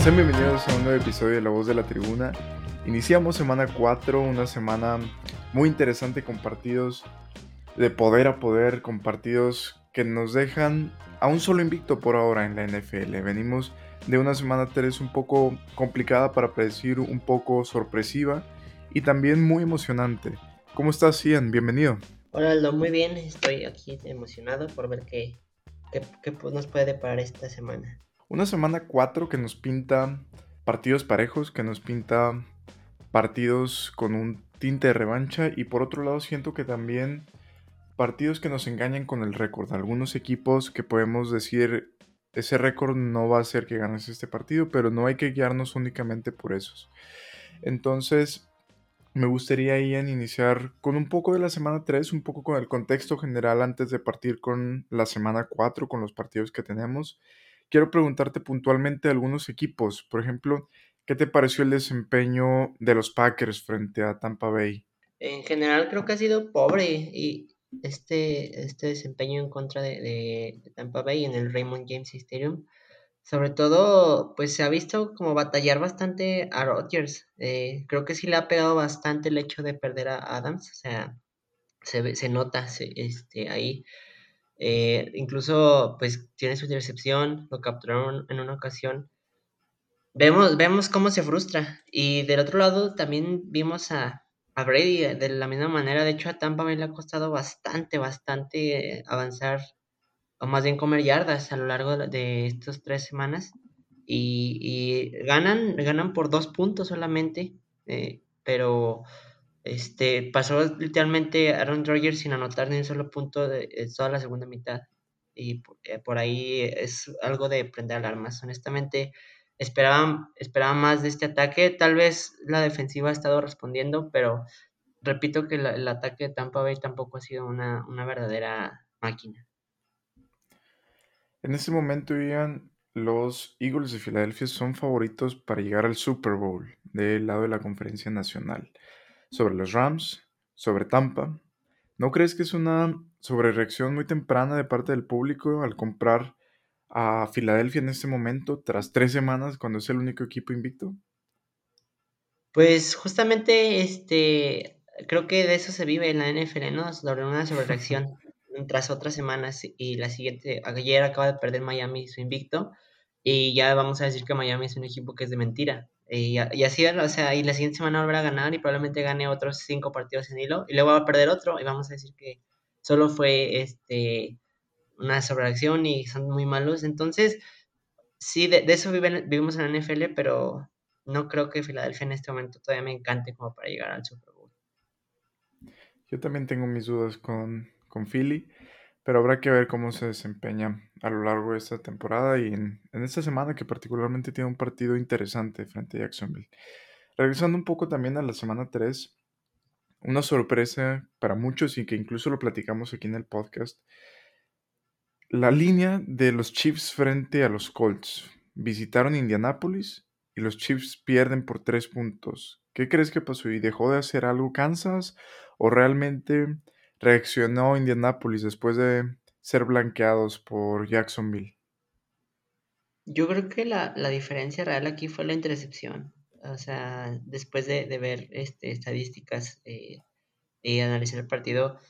Sean bienvenidos a un nuevo episodio de La Voz de la Tribuna. Iniciamos semana 4, una semana muy interesante con partidos de poder a poder, con partidos que nos dejan a un solo invicto por ahora en la NFL. Venimos de una semana 3 un poco complicada para predecir, un poco sorpresiva y también muy emocionante. ¿Cómo estás, Ian? Bienvenido. Hola, Aldo, muy bien. Estoy aquí emocionado por ver qué, qué, qué nos puede deparar esta semana. Una semana 4 que nos pinta partidos parejos, que nos pinta partidos con un tinte de revancha y por otro lado siento que también partidos que nos engañan con el récord. Algunos equipos que podemos decir ese récord no va a hacer que ganes este partido, pero no hay que guiarnos únicamente por esos. Entonces, me gustaría Ian iniciar con un poco de la semana 3, un poco con el contexto general antes de partir con la semana 4, con los partidos que tenemos quiero preguntarte puntualmente algunos equipos. Por ejemplo, ¿qué te pareció el desempeño de los Packers frente a Tampa Bay? En general creo que ha sido pobre y este, este desempeño en contra de, Tampa Bay en el Raymond James Stadium. Sobre todo, pues se ha visto como batallar bastante a Rodgers. Eh, creo que sí le ha pegado bastante el hecho de perder a Adams. O sea, se, se nota este, ahí. Eh, incluso, pues, tiene su intercepción, lo capturaron en una ocasión. Vemos, vemos cómo se frustra. Y del otro lado también vimos a, a Brady de la misma manera. De hecho, a Tampa me le ha costado bastante, bastante eh, avanzar, o más bien comer yardas a lo largo de estas tres semanas. Y, ganan, ganan por dos puntos solamente, eh, pero este, pasó literalmente Aaron Rodgers sin anotar ni un solo punto de, toda la segunda mitad. Y eh, por ahí es algo de prender alarmas. Honestamente, esperaban, esperaban más de este ataque. Tal vez la defensiva ha estado respondiendo, pero repito que el ataque de Tampa Bay tampoco ha sido una, una verdadera máquina. En este momento, Ian, los Eagles de Filadelfia son favoritos para llegar al Super Bowl del lado de la conferencia nacional sobre los Rams, sobre Tampa. ¿No crees que es una sobrereacción muy temprana de parte del público al comprar a Filadelfia en este momento, tras tres semanas, cuando es el único equipo invicto? Pues justamente, este, creo que de eso se vive en la NFL, ¿no? Sobre una sobrereacción tras otras semanas y la siguiente, ayer acaba de perder Miami su invicto y ya vamos a decir que Miami es un equipo que es de mentira. Y, así, o sea, y la siguiente semana volverá a ganar y probablemente gane otros cinco partidos en hilo y luego va a perder otro y vamos a decir que solo fue este una sobreacción y son muy malos. Entonces, sí, de, eso vivimos en la NFL, pero no creo que Filadelfia en este momento todavía me encante como para llegar al Super Bowl. Yo también tengo mis dudas con, con Philly pero habrá que ver cómo se desempeña a lo largo de esta temporada y en, esta semana que particularmente tiene un partido interesante frente a Jacksonville. Regresando un poco también a la semana 3, una sorpresa para muchos y que incluso lo platicamos aquí en el podcast, la línea de los Chiefs frente a los Colts. Visitaron Indianapolis y los Chiefs pierden por 3 puntos. ¿Qué crees que pasó? ¿Y dejó de hacer algo Kansas? ¿O realmente reaccionó Indianapolis después de ser blanqueados por Jacksonville? Yo creo que la, diferencia real aquí fue la intercepción. O sea, después de, ver este, estadísticas eh, y analizar el partido,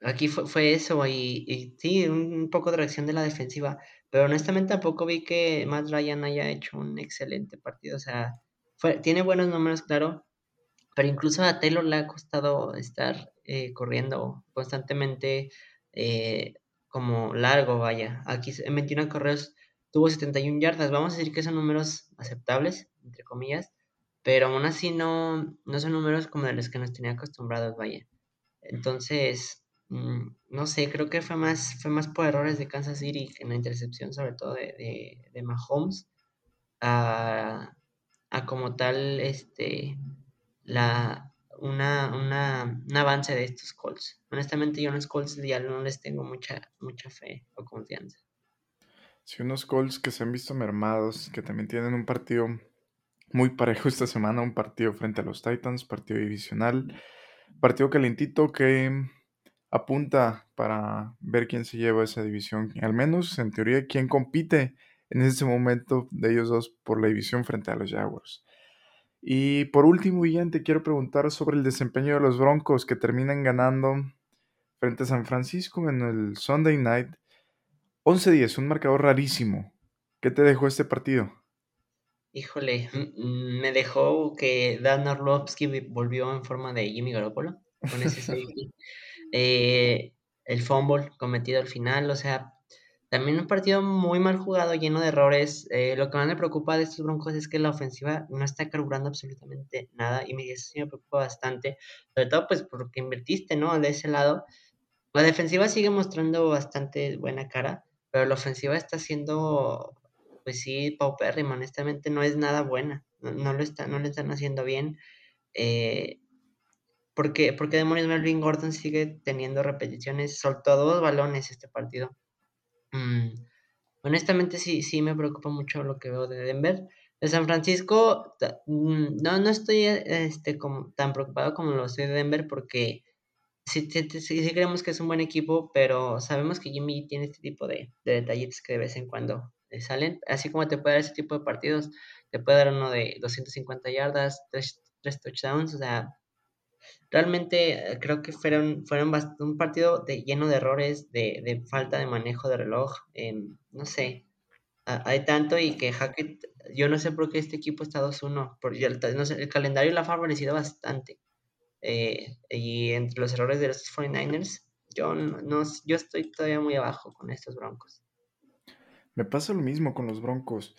aquí fue, eso y, sí, un, poco de reacción de la defensiva. Pero honestamente tampoco vi que Matt Ryan haya hecho un excelente partido. O sea, fue, tiene buenos números, claro, pero incluso a Taylor le ha costado estar eh, corriendo constantemente eh, como largo, vaya. Aquí en 21 correos tuvo 71 yardas. Vamos a decir que son números aceptables, entre comillas, pero aún así no, no son números como de los que nos tenía acostumbrados, vaya. Entonces, mm, no sé, creo que fue más, fue más por errores de Kansas City en la intercepción, sobre todo de, de, de Mahomes, a, a como tal, este, la, una, una, un avance de estos Colts. Honestamente, yo a los Colts ya no les tengo mucha, mucha fe o confianza. Sí, unos Colts que se han visto mermados, que también tienen un partido muy parejo esta semana, un partido frente a los Titans, partido divisional, partido calentito que apunta para ver quién se lleva esa división, al menos en teoría quién compite en ese momento de ellos dos por la división frente a los Jaguars. Y por último, Ian, te quiero preguntar sobre el desempeño de los Broncos que terminan ganando frente a San Francisco en el Sunday Night. 11-10, un marcador rarísimo. ¿Qué te dejó este partido? Híjole, me dejó que Dan Orlovsky volvió en forma de Jimmy Garoppolo con ese eh, el fumble cometido al final, o sea, también un partido muy mal jugado, lleno de errores. Eh, lo que más me preocupa de estos Broncos es que la ofensiva no está carburando absolutamente nada y me, eso sí me preocupa bastante, sobre todo pues porque invertiste, ¿no? De ese lado. La defensiva sigue mostrando bastante buena cara, pero la ofensiva está siendo, pues sí, paupérrima, honestamente no es nada buena, no, lo, está, no lo están haciendo bien. Eh, porque, porque demonios Melvin Gordon sigue teniendo repeticiones, soltó dos balones este partido. Mm, honestamente sí, sí me preocupa mucho lo que veo de Denver. De San Francisco, mm, no, no estoy este, como, tan preocupado como lo estoy de Denver porque sí, sí, creemos que es un buen equipo, pero sabemos que Jimmy tiene este tipo de, de detallitos que de vez en cuando salen. Así como te puede dar ese tipo de partidos, te puede dar uno de 250 yardas, tres, tres touchdowns, o sea, Realmente eh, creo que fueron, fueron un partido de, lleno de errores, de, falta de manejo de reloj. Em, no sé, hay tanto y que Hackett, yo no sé por qué este equipo está 2-1, porque el, el calendario lo ha favorecido bastante. Eh, y entre los errores de los 49ers, yo, no, yo estoy todavía muy abajo con estos Broncos. Me pasa lo mismo con los Broncos.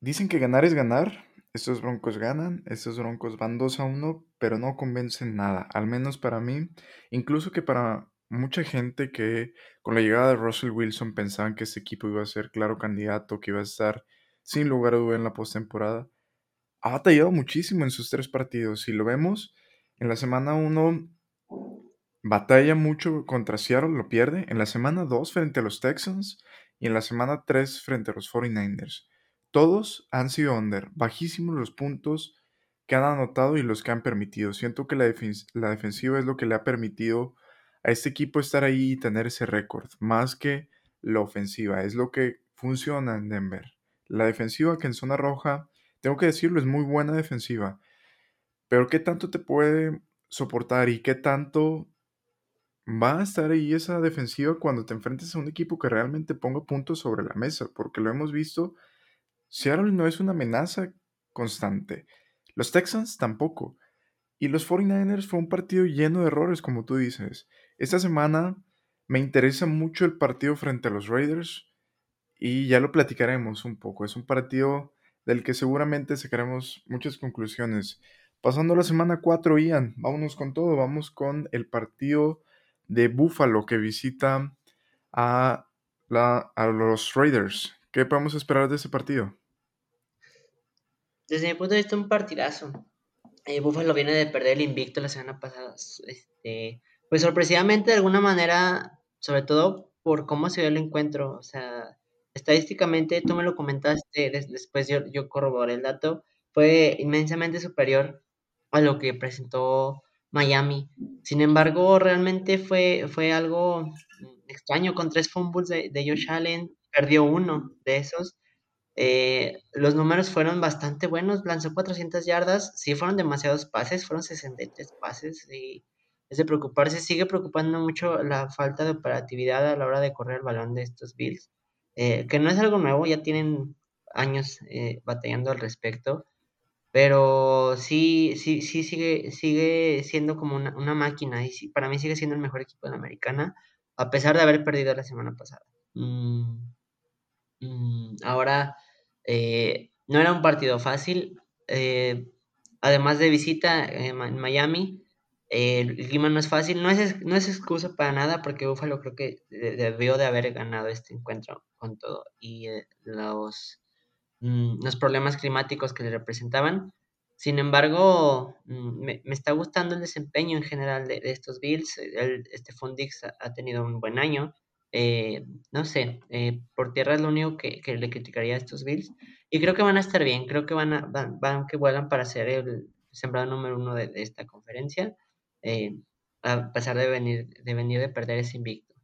Dicen que ganar es ganar, estos Broncos ganan, estos Broncos van 2 a 1, pero no convencen nada, al menos para mí, incluso que para mucha gente que con la llegada de Russell Wilson pensaban que este equipo iba a ser claro candidato, que iba a estar sin lugar a duda en la postemporada, ha batallado muchísimo en sus tres partidos. Si lo vemos, en la semana 1 batalla mucho contra Seattle, lo pierde, en la semana 2 frente a los Texans y en la semana 3 frente a los 49ers. Todos han sido under, bajísimos los puntos que han anotado y los que han permitido. Siento que la, defensiva es lo que le ha permitido a este equipo estar ahí y tener ese récord, más que la ofensiva. Es lo que funciona en Denver. La defensiva que en zona roja, tengo que decirlo, es muy buena defensiva. Pero ¿qué tanto te puede soportar y qué tanto va a estar ahí esa defensiva cuando te enfrentes a un equipo que realmente ponga puntos sobre la mesa? Porque lo hemos visto Seattle no es una amenaza constante. Los Texans tampoco. Y los 49ers fue un partido lleno de errores, como tú dices. Esta semana me interesa mucho el partido frente a los Raiders y ya lo platicaremos un poco. Es un partido del que seguramente sacaremos muchas conclusiones. Pasando la semana 4, Ian, vámonos con todo. Vamos con el partido de Buffalo que visita a, la, a los Raiders. ¿Qué podemos esperar de ese partido? Desde mi punto de vista, un partidazo. Eh, Buffalo viene de perder el invicto la semana pasada. Este, pues sorpresivamente, de alguna manera, sobre todo por cómo se dio el encuentro. O sea, estadísticamente, tú me lo comentaste, después yo, corroboré el dato, fue inmensamente superior a lo que presentó Miami. Sin embargo, realmente fue, fue algo extraño con tres fumbles de, de Josh Allen, perdió uno de esos eh, los números fueron bastante buenos, lanzó 400 yardas, sí fueron demasiados pases, fueron 63 pases y es de preocuparse, sigue preocupando mucho la falta de operatividad a la hora de correr el balón de estos Bills, eh, que no es algo nuevo, ya tienen años eh, batallando al respecto, pero sí, sí, sí sigue, sigue siendo como una, máquina y para mí sigue siendo el mejor equipo de la americana, a pesar de haber perdido la semana pasada. Mm, mm, ahora eh, no era un partido fácil. Eh, además de visita en Miami, el clima no es fácil. No es, no es excusa para nada porque Buffalo creo que debió de haber ganado este encuentro con todo y eh, los, mm, los problemas climáticos que le representaban. Sin embargo, mm, me, está gustando el desempeño en general de, estos Bills. Este Fundix ha, tenido un buen año. Eh, no sé, eh, por tierra es lo único que, le criticaría a estos Bills. Y creo que van a estar bien, creo que van a, van, que vuelan para ser el sembrado número uno de, esta conferencia, eh, a pesar de venir, de venir de perder ese invicto.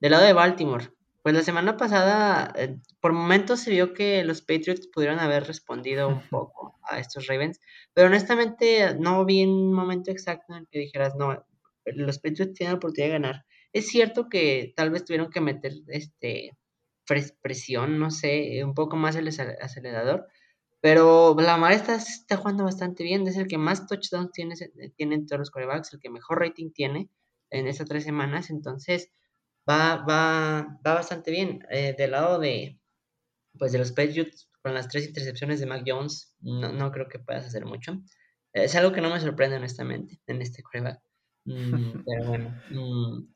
Del lado de Baltimore, pues la semana pasada, eh, por momentos se vio que los Patriots pudieron haber respondido un poco a estos Ravens, pero honestamente no vi un momento exacto en el que dijeras, no, los Patriots tienen la oportunidad de ganar. Es cierto que tal vez tuvieron que meter este presión, no sé, un poco más el acelerador, pero Lamar está, está jugando bastante bien, es el que más touchdowns tiene, tiene todos los corebacks, el que mejor rating tiene en estas tres semanas, entonces va, va, va bastante bien. Eh, del lado de, pues de los Patriots, con las tres intercepciones de Mac Jones, no, no creo que puedas hacer mucho. es algo que no me sorprende honestamente en este coreback. Mm, pero bueno. Mm,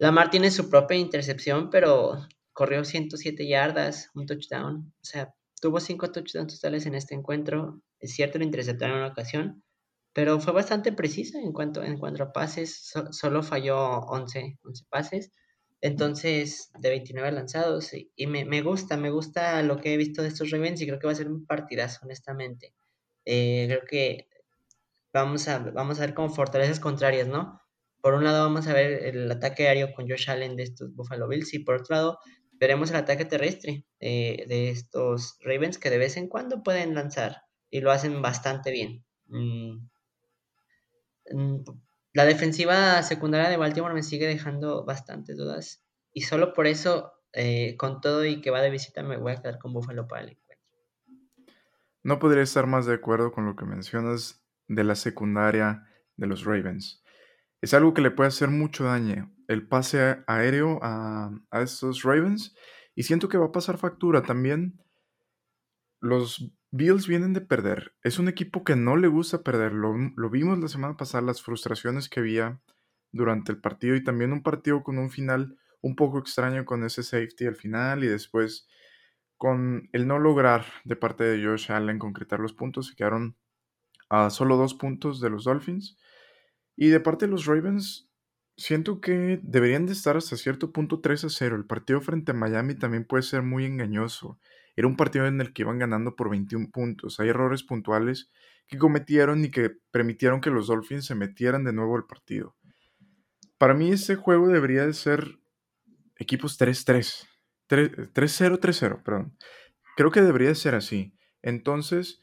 Lamar tiene su propia intercepción, pero corrió 107 yardas, un touchdown. O sea, tuvo cinco touchdowns totales en este encuentro. Es cierto, lo interceptaron en una ocasión, pero fue bastante precisa en cuanto, en cuanto a pases. solo falló 11, 11 pases. Entonces, de 29 lanzados. Y, me, me, gusta, me gusta lo que he visto de estos Ravens y creo que va a ser un partidazo, honestamente. Eh, creo que vamos a, vamos a ver como fortalezas contrarias, ¿no? Por un lado vamos a ver el ataque aéreo con Josh Allen de estos Buffalo Bills y por otro lado veremos el ataque terrestre eh, de estos Ravens que de vez en cuando pueden lanzar y lo hacen bastante bien. Mm, mm, la defensiva secundaria de Baltimore me sigue dejando bastantes dudas y solo por eso, eh, con todo y que va de visita, me voy a quedar con Buffalo para el encuentro. No podría estar más de acuerdo con lo que mencionas de la secundaria de los Ravens. Es algo que le puede hacer mucho daño el pase aéreo a, a estos Ravens y siento que va a pasar factura también. Los Bills vienen de perder. Es un equipo que no le gusta perder. Lo, lo, vimos la semana pasada, las frustraciones que había durante el partido y también un partido con un final un poco extraño con ese safety al final y después con el no lograr de parte de Josh Allen concretar los puntos. Se quedaron a solo dos puntos de los Dolphins. Y de parte de los Ravens, siento que deberían de estar hasta cierto punto 3 a 0. El partido frente a Miami también puede ser muy engañoso. Era un partido en el que iban ganando por 21 puntos. Hay errores puntuales que cometieron y que permitieron que los Dolphins se metieran de nuevo al partido. Para mí ese juego debería de ser equipos 3-3. 3-0, 3-0, perdón. Creo que debería de ser así. Entonces,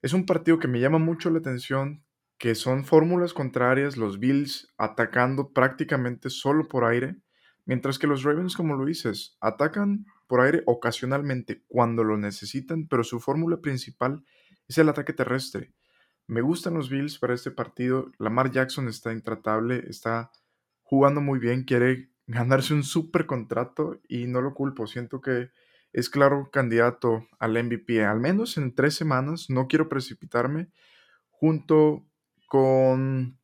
es un partido que me llama mucho la atención, que son fórmulas contrarias, los Bills atacando prácticamente solo por aire, mientras que los Ravens, como lo dices, atacan por aire ocasionalmente cuando lo necesitan, pero su fórmula principal es el ataque terrestre. Me gustan los Bills para este partido. Lamar Jackson está intratable, está jugando muy bien, quiere ganarse un super contrato y no lo culpo. Siento que es claro candidato al MVP, al menos en tres semanas. No quiero precipitarme, junto con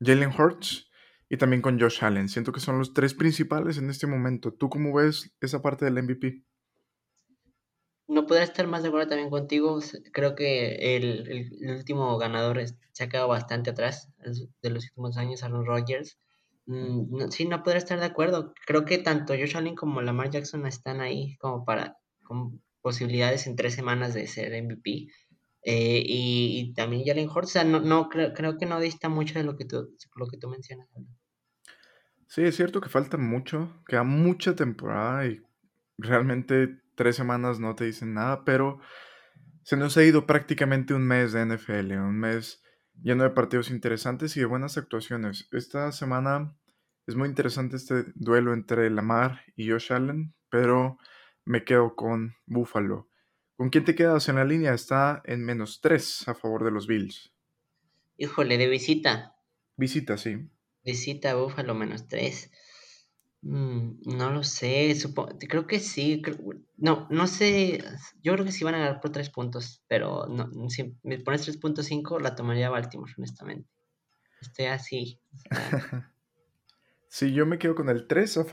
Jalen Hurts y también con Josh Allen. Siento que son los tres principales en este momento. ¿Tú cómo ves esa parte del MVP? No podría estar más de acuerdo también contigo. Creo que el, último ganador se ha quedado bastante atrás de los últimos años, Aaron Rodgers. Mm, sí, no podría estar de acuerdo. Creo que tanto Josh Allen como Lamar Jackson están ahí como para con posibilidades en tres semanas de ser MVP. Eh, y, también Jalen Hurts, no, no creo, creo, que no dista mucho de lo que tú, lo que tú mencionas. Sí, es cierto que falta mucho, queda mucha temporada y realmente tres semanas no te dicen nada, pero se nos ha ido prácticamente un mes de NFL, un mes lleno de partidos interesantes y de buenas actuaciones. Esta semana es muy interesante este duelo entre Lamar y Josh Allen, pero me quedo con Buffalo. ¿Con quién te quedas en la línea? Está en menos 3 a favor de los Bills. Híjole, de visita. Visita, sí. Visita Buffalo menos 3. Mm, no lo sé, creo que sí. no, no sé. Yo creo que sí van a ganar por 3 puntos, pero no, si me pones 3.5 la tomaría Baltimore, honestamente. Estoy así. sí, yo me quedo con el 3 a,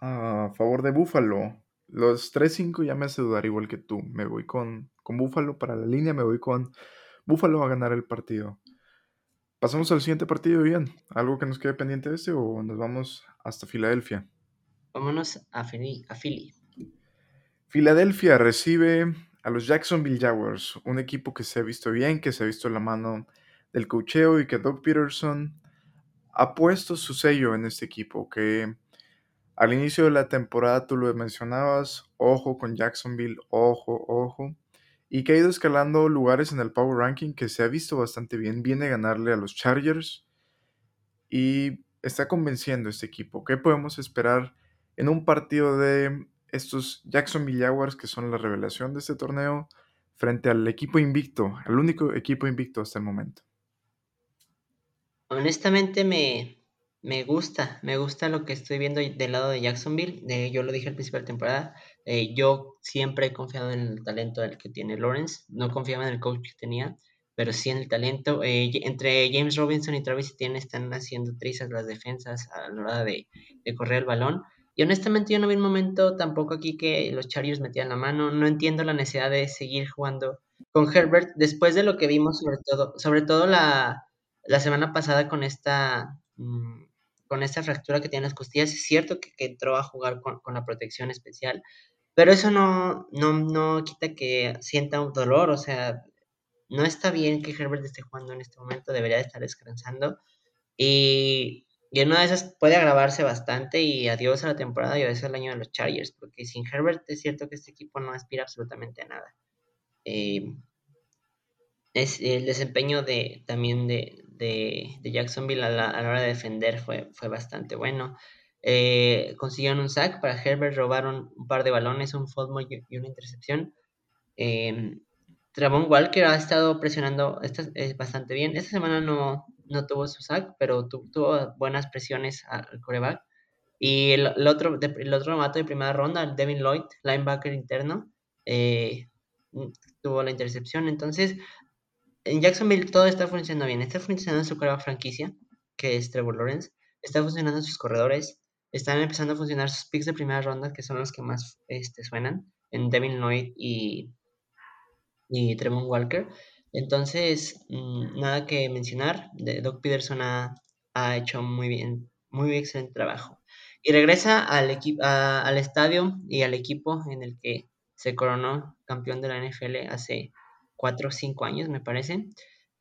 a favor de Buffalo. Los 3-5 ya me hace dudar igual que tú. Me voy con, con Búfalo para la línea, me voy con Búfalo a ganar el partido. Pasamos al siguiente partido, bien. ¿Algo que nos quede pendiente de este o nos vamos hasta Filadelfia? Vámonos a Philly. A Philly. Filadelfia recibe a los Jacksonville Jaguars, un equipo que se ha visto bien, que se ha visto la mano del cocheo y que Doug Peterson ha puesto su sello en este equipo, que Al inicio de la temporada tú lo mencionabas, ojo con Jacksonville, ojo, ojo. Y que ha ido escalando lugares en el Power Ranking que se ha visto bastante bien. Viene a ganarle a los Chargers y está convenciendo este equipo. ¿Qué podemos esperar en un partido de estos Jacksonville Jaguars que son la revelación de este torneo frente al equipo invicto, al único equipo invicto hasta el momento? Honestamente me, me gusta, me gusta lo que estoy viendo del lado de Jacksonville. Yo lo dije al principio de la temporada. Eh, yo siempre he confiado en el talento del que tiene Lawrence. No confiaba en el coach que tenía, pero sí en el talento. Eh, entre James Robinson y Travis Etienne están haciendo trizas las defensas a la hora de, correr el balón. Y honestamente yo no vi un momento tampoco aquí que los Chargers metían la mano. No entiendo la necesidad de seguir jugando con Herbert después de lo que vimos sobre todo, sobre todo la, la semana pasada con esta... Mmm, con esta fractura que tiene las costillas, es cierto que, que entró a jugar con, con, la protección especial, pero eso no, no, no quita que sienta un dolor, o sea, no está bien que Herbert esté jugando en este momento, debería de estar descansando, y, y en una de esas puede agravarse bastante y adiós a la temporada y adiós al año de los Chargers, porque sin Herbert es cierto que este equipo no aspira absolutamente a nada. Eh, es el desempeño de también de, de, Jacksonville a la, a la, hora de defender fue, fue bastante bueno. Eh, consiguieron un sack para Herbert, robaron un par de balones, un fumble y una intercepción. Eh, Travon Walker ha estado presionando esta, eh, bastante bien. Esta semana no, no tuvo su sack, pero tu, tuvo buenas presiones al coreback. Y el, otro, el otro novato de primera ronda, Devin Lloyd, linebacker interno, eh, tuvo la intercepción. Entonces, en Jacksonville todo está funcionando bien. Está funcionando su coreback franquicia, que es Trevor Lawrence. Está funcionando sus corredores. Están empezando a funcionar sus picks de primera ronda, que son los que más este, suenan, en Devin Lloyd y, y Trevor Walker. Entonces, mmm, nada que mencionar. Doc Peterson ha, ha, hecho muy bien, muy excelente trabajo. Y regresa al, equipo, al estadio y al equipo en el que se coronó campeón de la NFL hace 4 o 5 años, me parece,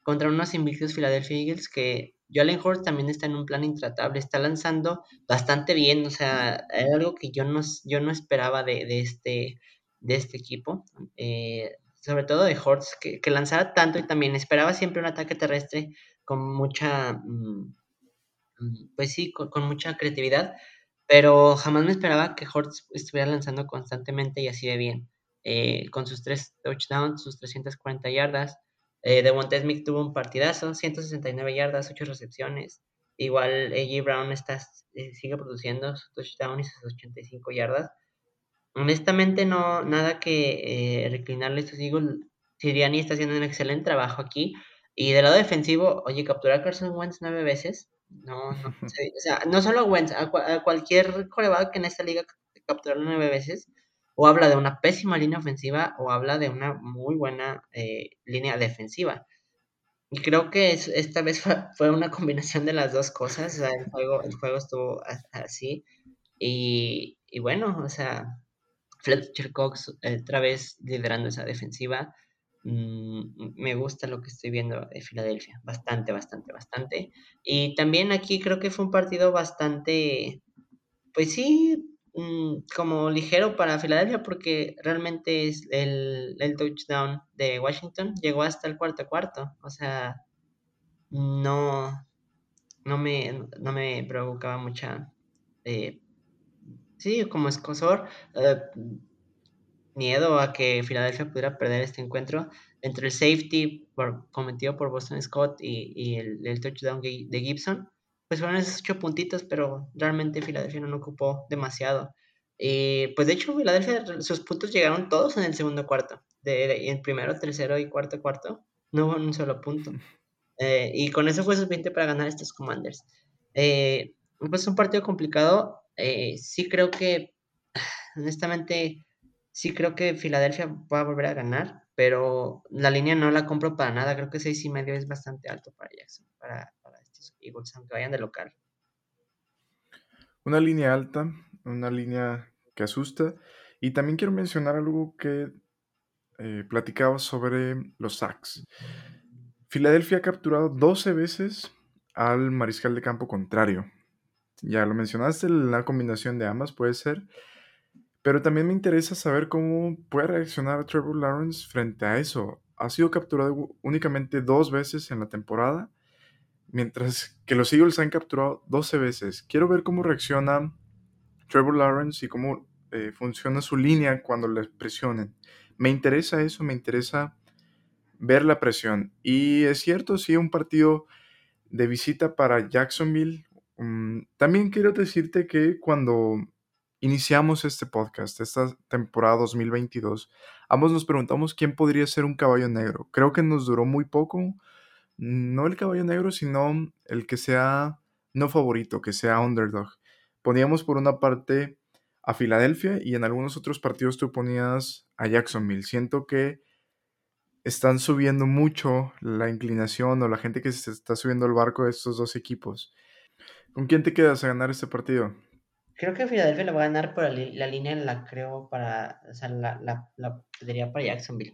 contra unos invictos Philadelphia Eagles que Jalen Hurts también está en un plan intratable, está lanzando bastante bien, o sea, era algo que yo no, yo no esperaba de, de este, de este equipo, eh, sobre todo de Hurts, que, que, lanzara tanto y también esperaba siempre un ataque terrestre con mucha, mmm, pues sí, con, con, mucha creatividad, pero jamás me esperaba que Hurts estuviera lanzando constantemente y así de bien, eh, con sus tres touchdowns, sus 340 yardas, eh, Devonta Smith tuvo un partidazo, 169 yardas, 8 recepciones. Igual A.J. Brown está, eh, sigue produciendo su touchdown y sus 85 yardas. Honestamente, no nada que eh, reclinarle a estos Eagles. Siriani está haciendo un excelente trabajo aquí. Y del lado defensivo, oye, capturar a Carson Wentz nueve veces. No, no, o sea, no solo a Wentz, a, a cualquier coreback en esta liga capturarlo nueve veces o habla de una pésima línea ofensiva o habla de una muy buena eh, línea defensiva. Y creo que es, esta vez fue, una combinación de las dos cosas. O sea, el, juego, el juego estuvo así. Y, y bueno, o sea, Fletcher Cox otra vez liderando esa defensiva. Mm, me gusta lo que estoy viendo de Filadelfia. Bastante, bastante, bastante. Y también aquí creo que fue un partido bastante, pues sí, como ligero para Filadelfia porque realmente es el, el, touchdown de Washington llegó hasta el cuarto cuarto. O sea, no, no, me, no me provocaba mucha... Eh, sí, como escosor, eh, miedo a que Filadelfia pudiera perder este encuentro entre el safety por, cometido por Boston Scott y, y el, touchdown de Gibson pues fueron esos ocho puntitos, pero realmente Filadelfia no ocupó demasiado. Eh, pues de hecho, Filadelfia, sus puntos llegaron todos en el segundo cuarto. De, en primero, tercero y cuarto cuarto, no hubo un solo punto. Eh, y con eso fue suficiente para ganar estos Commanders. Eh, pues un partido complicado. Eh, sí creo que, honestamente, sí creo que Filadelfia va a volver a ganar, pero la línea no la compro para nada. Creo que seis y medio es bastante alto para Jackson, para, Eagles, aunque vayan de local. Una línea alta, una línea que asusta. Y también quiero mencionar algo que eh, platicaba sobre los sacks. Filadelfia ha capturado 12 veces al mariscal de campo contrario. Ya lo mencionaste, la combinación de ambas puede ser. Pero también me interesa saber cómo puede reaccionar Trevor Lawrence frente a eso. Ha sido capturado únicamente dos veces en la temporada, mientras que los Eagles han capturado 12 veces. Quiero ver cómo reacciona Trevor Lawrence y cómo eh, funciona su línea cuando le presionen. Me interesa eso, me interesa ver la presión. Y es cierto, sí, un partido de visita para Jacksonville. Um, también quiero decirte que cuando iniciamos este podcast, esta temporada 2022, ambos nos preguntamos quién podría ser un caballo negro. Creo que nos duró muy poco. No el caballo negro, sino el que sea no favorito, que sea underdog. Poníamos por una parte a Filadelfia y en algunos otros partidos tú ponías a Jacksonville. Siento que están subiendo mucho la inclinación o la gente que se está subiendo al barco de estos dos equipos. ¿Con quién te quedas a ganar este partido? Creo que Filadelfia lo va a ganar por la, línea en la creo para, o sea, la, la, la para Jacksonville.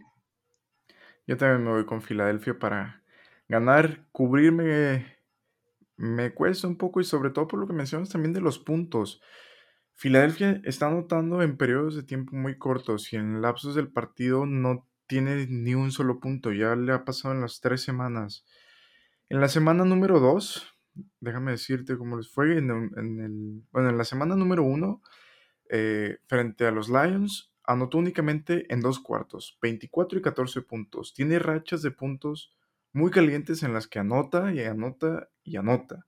Yo también me voy con Filadelfia para ganar, cubrirme me cuesta un poco y sobre todo por lo que mencionas también de los puntos. Filadelfia está anotando en periodos de tiempo muy cortos y en lapsos del partido no tiene ni un solo punto. Ya le ha pasado en las tres semanas. En la semana número dos, déjame decirte cómo les fue. En, el, bueno, en la semana número uno, eh, frente a los Lions, anotó únicamente en dos cuartos, 24 y 14 puntos. Tiene rachas de puntos muy calientes en las que anota y anota y anota.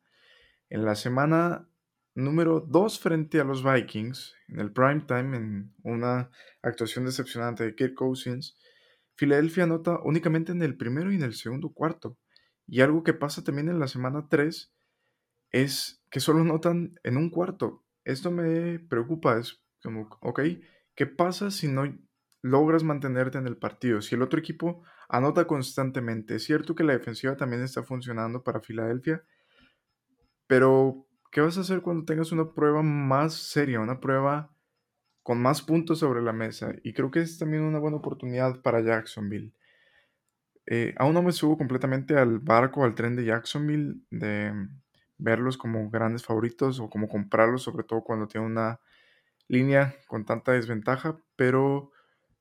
En la semana número 2 frente a los Vikings, en el prime time, en una actuación decepcionante de Kirk Cousins, Filadelfia anota únicamente en el primero y en el segundo cuarto. Y algo que pasa también en la semana 3 es que solo anotan en un cuarto. Esto me preocupa, es como, ok, ¿qué pasa si no logras mantenerte en el partido? Si el otro equipo anota constantemente. Es cierto que la defensiva también está funcionando para Filadelfia, pero ¿qué vas a hacer cuando tengas una prueba más seria, una prueba con más puntos sobre la mesa? Y creo que es también una buena oportunidad para Jacksonville. Eh, aún no me subo completamente al barco, al tren de Jacksonville, de verlos como grandes favoritos o como comprarlos, sobre todo cuando tiene una línea con tanta desventaja, pero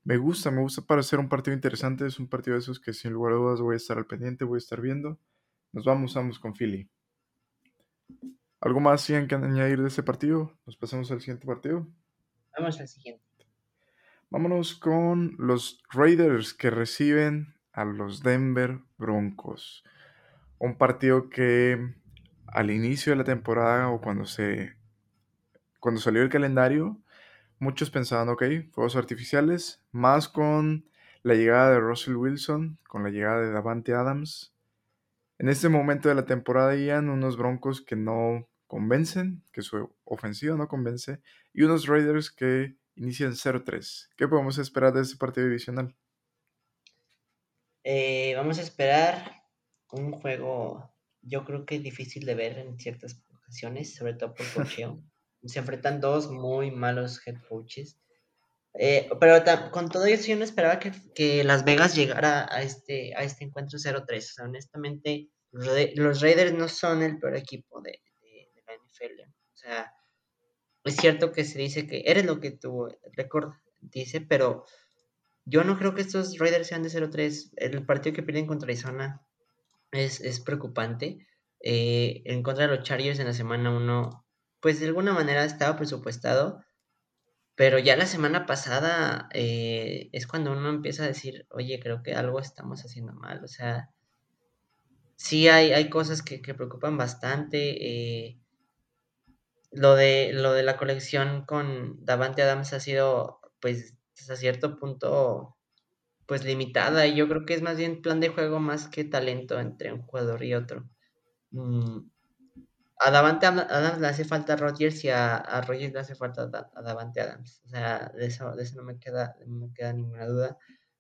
me gusta, me gusta para ser un partido interesante. Es un partido de esos que sin lugar a dudas voy a estar al pendiente, voy a estar viendo. Nos vamos, vamos con Philly. ¿Algo más tienen que añadir de este partido? Nos pasamos al siguiente partido. Vamos al siguiente. Vámonos con los Raiders que reciben a los Denver Broncos. Un partido que al inicio de la temporada o cuando se cuando salió el calendario Muchos pensaban, ok, fuegos artificiales, más con la llegada de Russell Wilson, con la llegada de Davante Adams. En este momento de la temporada iban unos Broncos que no convencen, que su ofensiva no convence, y unos Raiders que inician 0-3. ¿Qué podemos esperar de este partido divisional? Eh, vamos a esperar un juego, yo creo que difícil de ver en ciertas ocasiones, sobre todo por cocheo. Se enfrentan dos muy malos head coaches. Eh, pero con todo eso yo no esperaba que, Las Vegas llegara a este, a este encuentro 0-3. honestamente, los, Raiders no son el peor equipo de, la NFL. O sea, es cierto que se dice que eres lo que tuvo récord, dice, pero yo no creo que estos Raiders sean de 0-3. El partido que pierden contra Arizona es, es preocupante. Eh, en contra de los Chargers en la semana 1 pues de alguna manera estaba presupuestado, pero ya la semana pasada eh, es cuando uno empieza a decir, oye, creo que algo estamos haciendo mal, o sea, sí hay, hay cosas que, preocupan bastante. Eh, lo, de, lo de la colección con Davante Adams ha sido, pues, hasta cierto punto, pues, limitada. Y yo creo que es más bien plan de juego más que talento entre un jugador y otro. Mm, a Davante Adams le hace falta a Rodgers y a, a Rodgers le hace falta a, Davante Adams. O sea, de eso, de eso no, me queda, no me queda ninguna duda.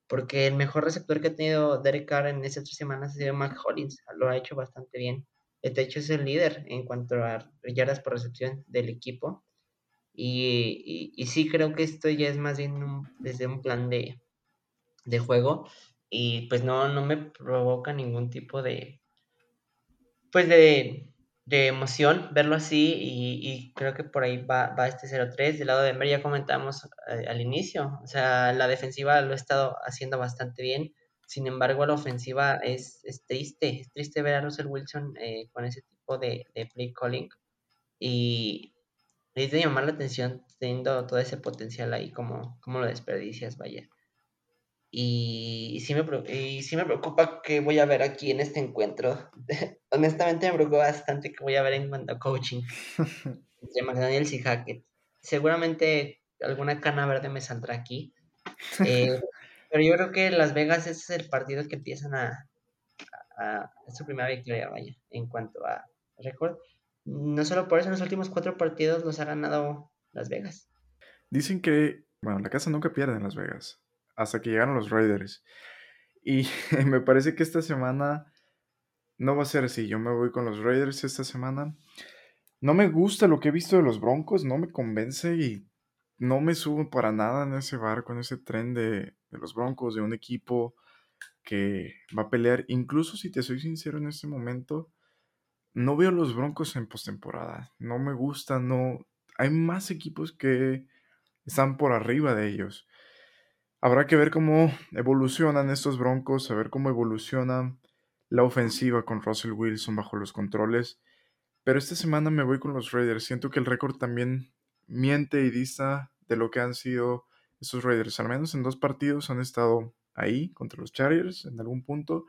Porque el mejor receptor que ha tenido Derek Carr en estas tres semanas ha sido Mac Hollins. Lo ha hecho bastante bien. De hecho, es el líder en cuanto a yardas por recepción del equipo. Y, y, sí creo que esto ya es más bien desde un plan de, de juego. Y pues no, no me provoca ningún tipo de... Pues de de emoción verlo así y, creo que por ahí va, va este 0-3. Del lado de Denver ya comentamos eh, al inicio, o sea, la defensiva lo ha estado haciendo bastante bien, sin embargo la ofensiva es, triste, es triste ver a Russell Wilson eh, con ese tipo de, de, play calling y es de llamar la atención teniendo todo ese potencial ahí como, como lo desperdicias, vaya. Y sí, me, y sí me preocupa que voy a ver aquí en este encuentro. Honestamente me preocupa bastante que voy a ver en cuanto a coaching entre McDaniels y Hackett. Seguramente alguna cana verde me saldrá aquí. Eh, pero yo creo que Las Vegas ese es el partido que empiezan a, a, su primera victoria, vaya, en cuanto a récord. No solo por eso, en los últimos cuatro partidos los ha ganado Las Vegas. Dicen que, bueno, la casa nunca pierde en Las Vegas hasta que llegaron los Raiders. Y me parece que esta semana no va a ser así. Yo me voy con los Raiders esta semana. No me gusta lo que he visto de los Broncos, no me convence y no me subo para nada en ese barco, en ese tren de, de los Broncos, de un equipo que va a pelear. Incluso si te soy sincero en este momento, no veo los Broncos en postemporada. No me gusta, no. Hay más equipos que están por arriba de ellos. Habrá que ver cómo evolucionan estos Broncos, a ver cómo evoluciona la ofensiva con Russell Wilson bajo los controles. Pero esta semana me voy con los Raiders. Siento que el récord también miente y dista de lo que han sido estos Raiders. Al menos en dos partidos han estado ahí contra los Chargers en algún punto.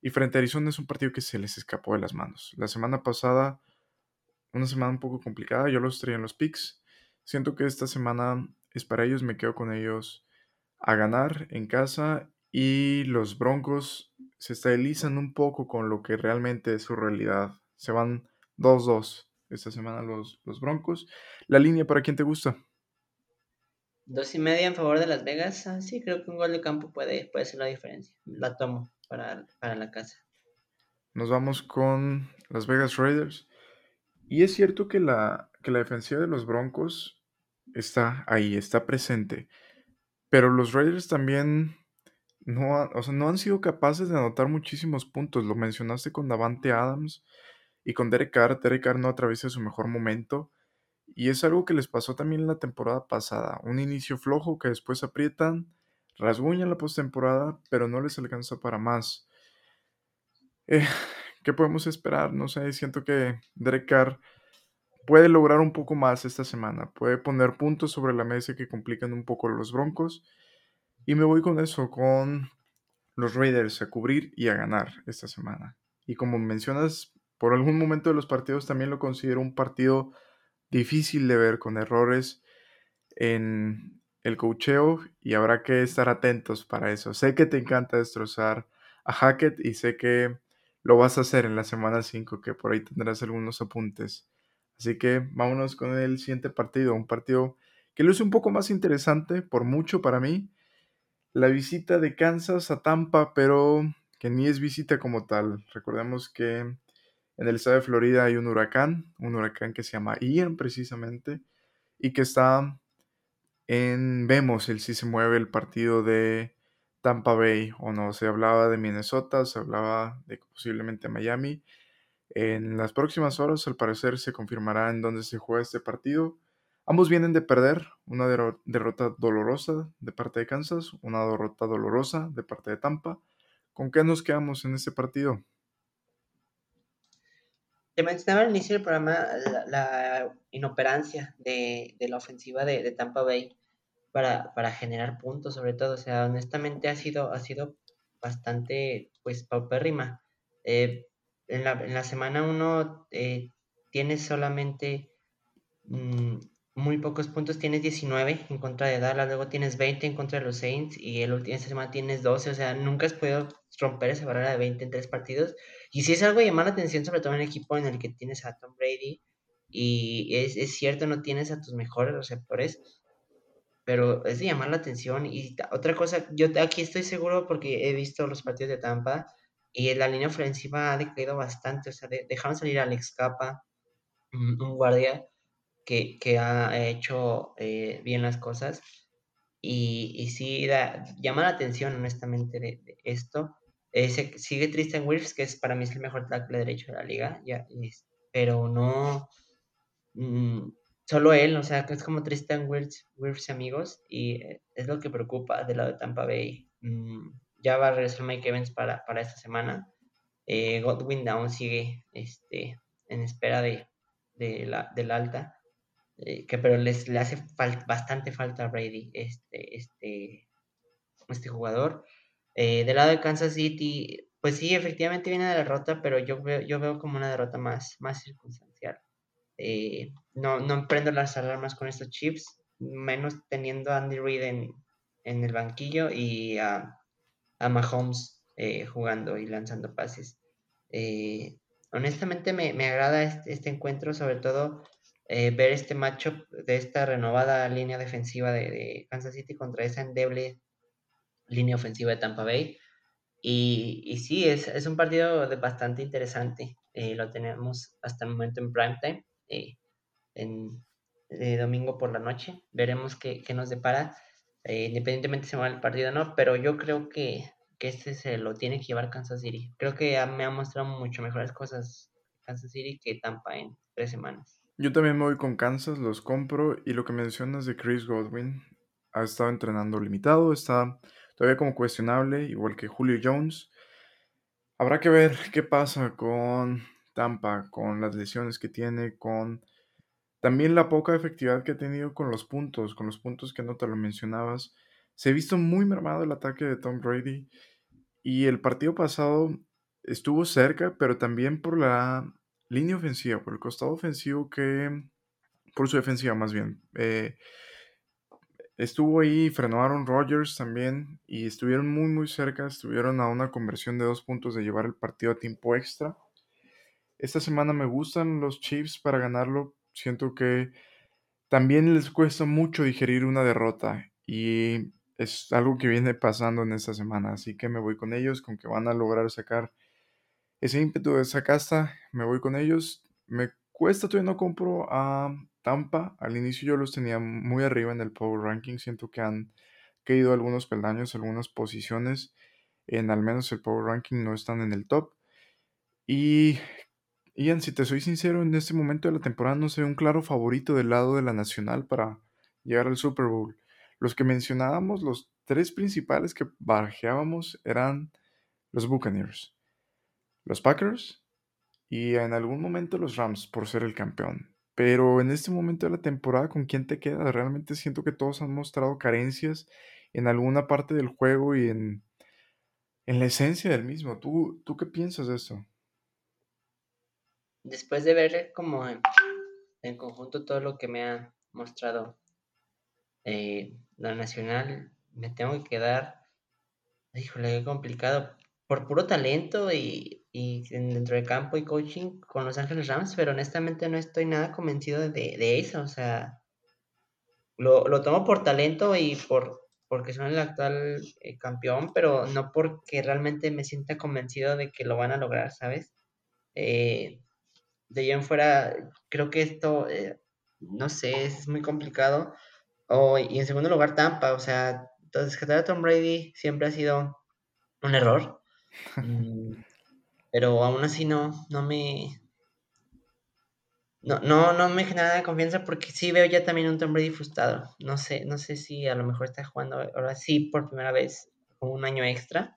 Y frente a Arizona es un partido que se les escapó de las manos. La semana pasada, una semana un poco complicada, yo los traía en los picks. Siento que esta semana es para ellos, me quedo con ellos a ganar en casa y los Broncos se estabilizan un poco con lo que realmente es su realidad. Se van 2-2 esta semana los, los Broncos. La línea para quien te gusta. Dos y media en favor de Las Vegas. Ah, sí, creo que un gol de campo puede, puede ser la diferencia. La tomo para, para la casa. Nos vamos con Las Vegas Raiders. Y es cierto que la, que la defensiva de los Broncos está ahí, está presente. Pero los Raiders también no, no han sido capaces de anotar muchísimos puntos. Lo mencionaste con Davante Adams y con Derek Carr. Derek Carr no atraviesa su mejor momento. Y es algo que les pasó también la temporada pasada. Un inicio flojo que después aprietan, rasguñan la postemporada, pero no les alcanza para más. Eh, ¿Qué podemos esperar? No sé, siento que Derek Carr puede lograr un poco más esta semana. Puede poner puntos sobre la mesa que complican un poco los Broncos. Y me voy con eso, con los Raiders a cubrir y a ganar esta semana. Y como mencionas, por algún momento de los partidos también lo considero un partido difícil de ver, con errores en el cocheo y habrá que estar atentos para eso. Sé que te encanta destrozar a Hackett y sé que lo vas a hacer en la semana 5, que por ahí tendrás algunos apuntes. Así que vámonos con el siguiente partido, un partido que es un poco más interesante, por mucho para mí. La visita de Kansas a Tampa, pero que ni es visita como tal. Recordemos que en el estado de Florida hay un huracán, un huracán que se llama Ian precisamente, y que está en, vemos el si se mueve el partido de Tampa Bay o no. Se hablaba de Minnesota, se hablaba de posiblemente Miami. En las próximas horas, al parecer, se confirmará en dónde se juega este partido. Ambos vienen de perder, una derrota dolorosa de parte de Kansas, una derrota dolorosa de parte de Tampa. ¿Con qué nos quedamos en este partido? Te mencionaba al inicio del programa la, inoperancia de, la ofensiva de, Tampa Bay para, generar puntos, sobre todo. O sea, honestamente ha sido, ha sido bastante, pues, paupérrima. Eh, en la, semana 1 eh, tienes solamente mm, muy pocos puntos, tienes 19 en contra de Dallas, luego tienes 20 en contra de los Saints y el último semana tienes 12, o sea, nunca has podido romper esa barrera de 20 en tres partidos. Y si es algo de llamar la atención, sobre todo en el equipo en el que tienes a Tom Brady, y es, es cierto, no tienes a tus mejores receptores, pero es de llamar la atención. Y otra cosa, yo aquí estoy seguro porque he visto los partidos de Tampa y la línea ofensiva ha decaído bastante, o sea, dejaron salir a Alex Capa, un, guardia que, que, ha hecho eh, bien las cosas. Y, y sí, llama la atención, honestamente, de, esto. Eh, sigue Tristan Wirfs, que es para mí es el mejor tackle derecho de la liga, ya, pero no, mm, solo él, o sea, es como Tristan Wirfs, Wirfs amigos, y eh, es lo que preocupa del lado de Tampa Bay. Mm, ya va a regresar Mike Evans para, para esta semana. Eh, Godwin aún sigue este, en espera de, de la, del alta, eh, que pero les, le hace bastante falta a Brady este, este, este jugador. Eh, del lado de Kansas City, pues sí, efectivamente viene de la derrota, pero yo veo, yo veo como una derrota más, más circunstancial. Eh, no, no emprendo las alarmas con estos chips, menos teniendo a Andy Reid en, en el banquillo y a, a Mahomes eh, jugando y lanzando pases. Eh, honestamente me, me agrada este, este, encuentro, sobre todo eh, ver este matchup de esta renovada línea defensiva de, Kansas City contra esa endeble línea ofensiva de Tampa Bay. Y, y sí, es, es, un partido bastante interesante. Eh, lo tenemos hasta el momento en primetime, eh, en domingo por la noche. Veremos qué, qué nos depara, independientemente si va el partido o no, pero yo creo que que este se lo tiene que llevar Kansas City. Creo que me ha mostrado mucho mejores cosas Kansas City que Tampa en tres semanas. Yo también me voy con Kansas, los compro. Y lo que mencionas de Chris Godwin, ha estado entrenando limitado, está todavía como cuestionable, igual que Julio Jones. Habrá que ver qué pasa con Tampa, con las lesiones que tiene, con también la poca efectividad que ha tenido con los puntos, con los puntos que no te lo mencionabas. Se ha visto muy mermado el ataque de Tom Brady y el partido pasado estuvo cerca, pero también por la línea ofensiva, por el costado ofensivo que, por su defensiva más bien. Eh, estuvo ahí, frenó Aaron Rodgers también y estuvieron muy muy cerca, estuvieron a una conversión de dos puntos de llevar el partido a tiempo extra. Esta semana me gustan los Chiefs para ganarlo, siento que también les cuesta mucho digerir una derrota y es algo que viene pasando en esta semana, así que me voy con ellos, con que van a lograr sacar ese ímpetu de esa casta, me voy con ellos. Me cuesta, todavía no compro a Tampa, al inicio yo los tenía muy arriba en el Power Ranking, siento que han caído algunos peldaños, algunas posiciones, en al menos el Power Ranking no están en el top. Y Ian, si te soy sincero, en este momento de la temporada no sé un claro favorito del lado de la nacional para llegar al Super Bowl. Los que mencionábamos, los tres principales que barajeábamos eran los Buccaneers, los Packers y en algún momento los Rams por ser el campeón. Pero en este momento de la temporada, ¿con quién te quedas? Realmente siento que todos han mostrado carencias en alguna parte del juego y en, en la esencia del mismo. ¿Tú, ¿Tú qué piensas de eso? Después de ver como en, conjunto todo lo que me ha mostrado eh, la nacional, me tengo que quedar, híjole, qué complicado, por puro talento y, y dentro de campo y coaching con Los Ángeles Rams, pero honestamente no estoy nada convencido de, de eso, o sea, lo, lo, tomo por talento y por porque son el actual eh, campeón, pero no porque realmente me sienta convencido de que lo van a lograr, ¿sabes? Eh, de allá en fuera, creo que esto, eh, no sé, es muy complicado. Oh, y en segundo lugar, Tampa. O sea, rescatar a Tom Brady siempre ha sido un error. Pero aún así no, no me. No, no, no me genera confianza porque sí veo ya también un Tom Brady frustrado. No sé, no sé si a lo mejor está jugando ahora sí por primera vez con un año extra.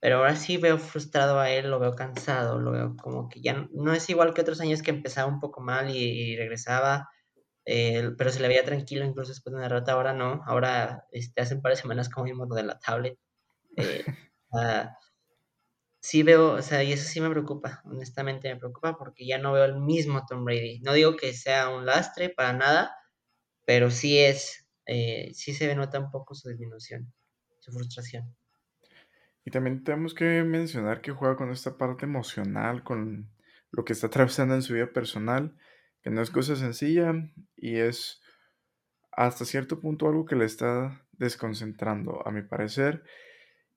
Pero ahora sí veo frustrado a él, lo veo cansado, lo veo como que ya no, es igual que otros años que empezaba un poco mal y, y regresaba eh, pero se le veía tranquilo incluso después de una derrota, ahora no, ahora este, hace un par de semanas como vimos lo de la tablet. Eh, uh, sí veo, o sea, y eso sí me preocupa, honestamente me preocupa porque ya no veo el mismo Tom Brady. No digo que sea un lastre para nada, pero sí es, eh, sí se nota un poco su disminución, su frustración. Y también tenemos que mencionar que juega con esta parte emocional, con lo que está atravesando en su vida personal que no es cosa sencilla y es hasta cierto punto algo que le está desconcentrando, a mi parecer.